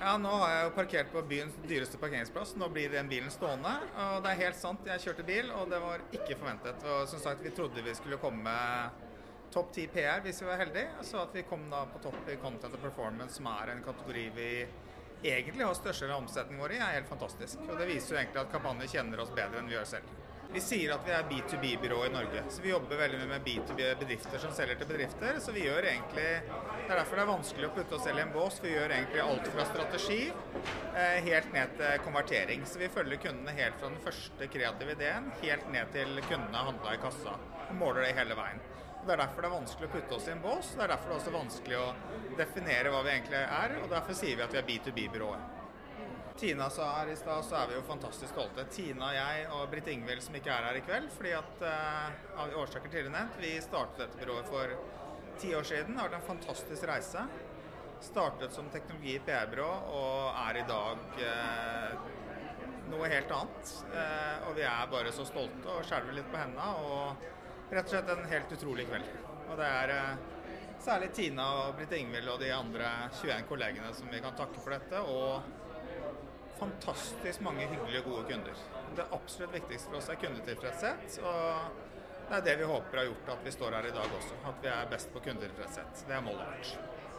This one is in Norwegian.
Ja, nå har jeg jo parkert på byens dyreste parkeringsplass. Nå blir den bilen stående. Og det er helt sant, jeg kjørte bil, og det var ikke forventet. Og som sagt, vi trodde vi skulle komme topp 10 PR hvis vi var heldige. Så at vi kom da på topp i Content and Performance, som er en kategori vi egentlig har største omsetning vår i, er helt fantastisk. Og det viser jo egentlig at kampanjer kjenner oss bedre enn vi gjør selv. Vi sier at vi er B2B-byrå i Norge, så vi jobber veldig mye med B2B-bedrifter som selger til bedrifter. Så vi gjør egentlig Det er derfor det er vanskelig å putte oss selv i en bås. Vi gjør egentlig alt fra strategi eh, helt ned til konvertering. Så vi følger kundene helt fra den første kreative ideen helt ned til kundene handla i kassa. Og måler det hele veien. Og Det er derfor det er vanskelig å putte oss i en bås. Det er derfor det er også vanskelig å definere hva vi egentlig er. Og derfor sier vi at vi er B2B-byrået. Tina sa her i stad, så er vi jo fantastisk stolte. Tina, jeg og Britt Ingvild som ikke er her i kveld, fordi at uh, av årsaker tidligere nevnt, vi startet dette byrået for ti år siden. Det har vært en fantastisk reise. Startet som teknologi PR-byrå og er i dag uh, noe helt annet. Uh, og vi er bare så stolte og skjelver litt på hendene. Og rett og slett en helt utrolig kveld. Og det er særlig Tina og Britt Ingvild og de andre 21 kollegene som vi kan takke for dette. og fantastisk mange hyggelige og gode kunder. Det absolutt viktigste for oss er kundetilfredshet. og Det er det vi håper har gjort at vi står her i dag også. At vi er best på kundetilfredshet. Det er målet vårt.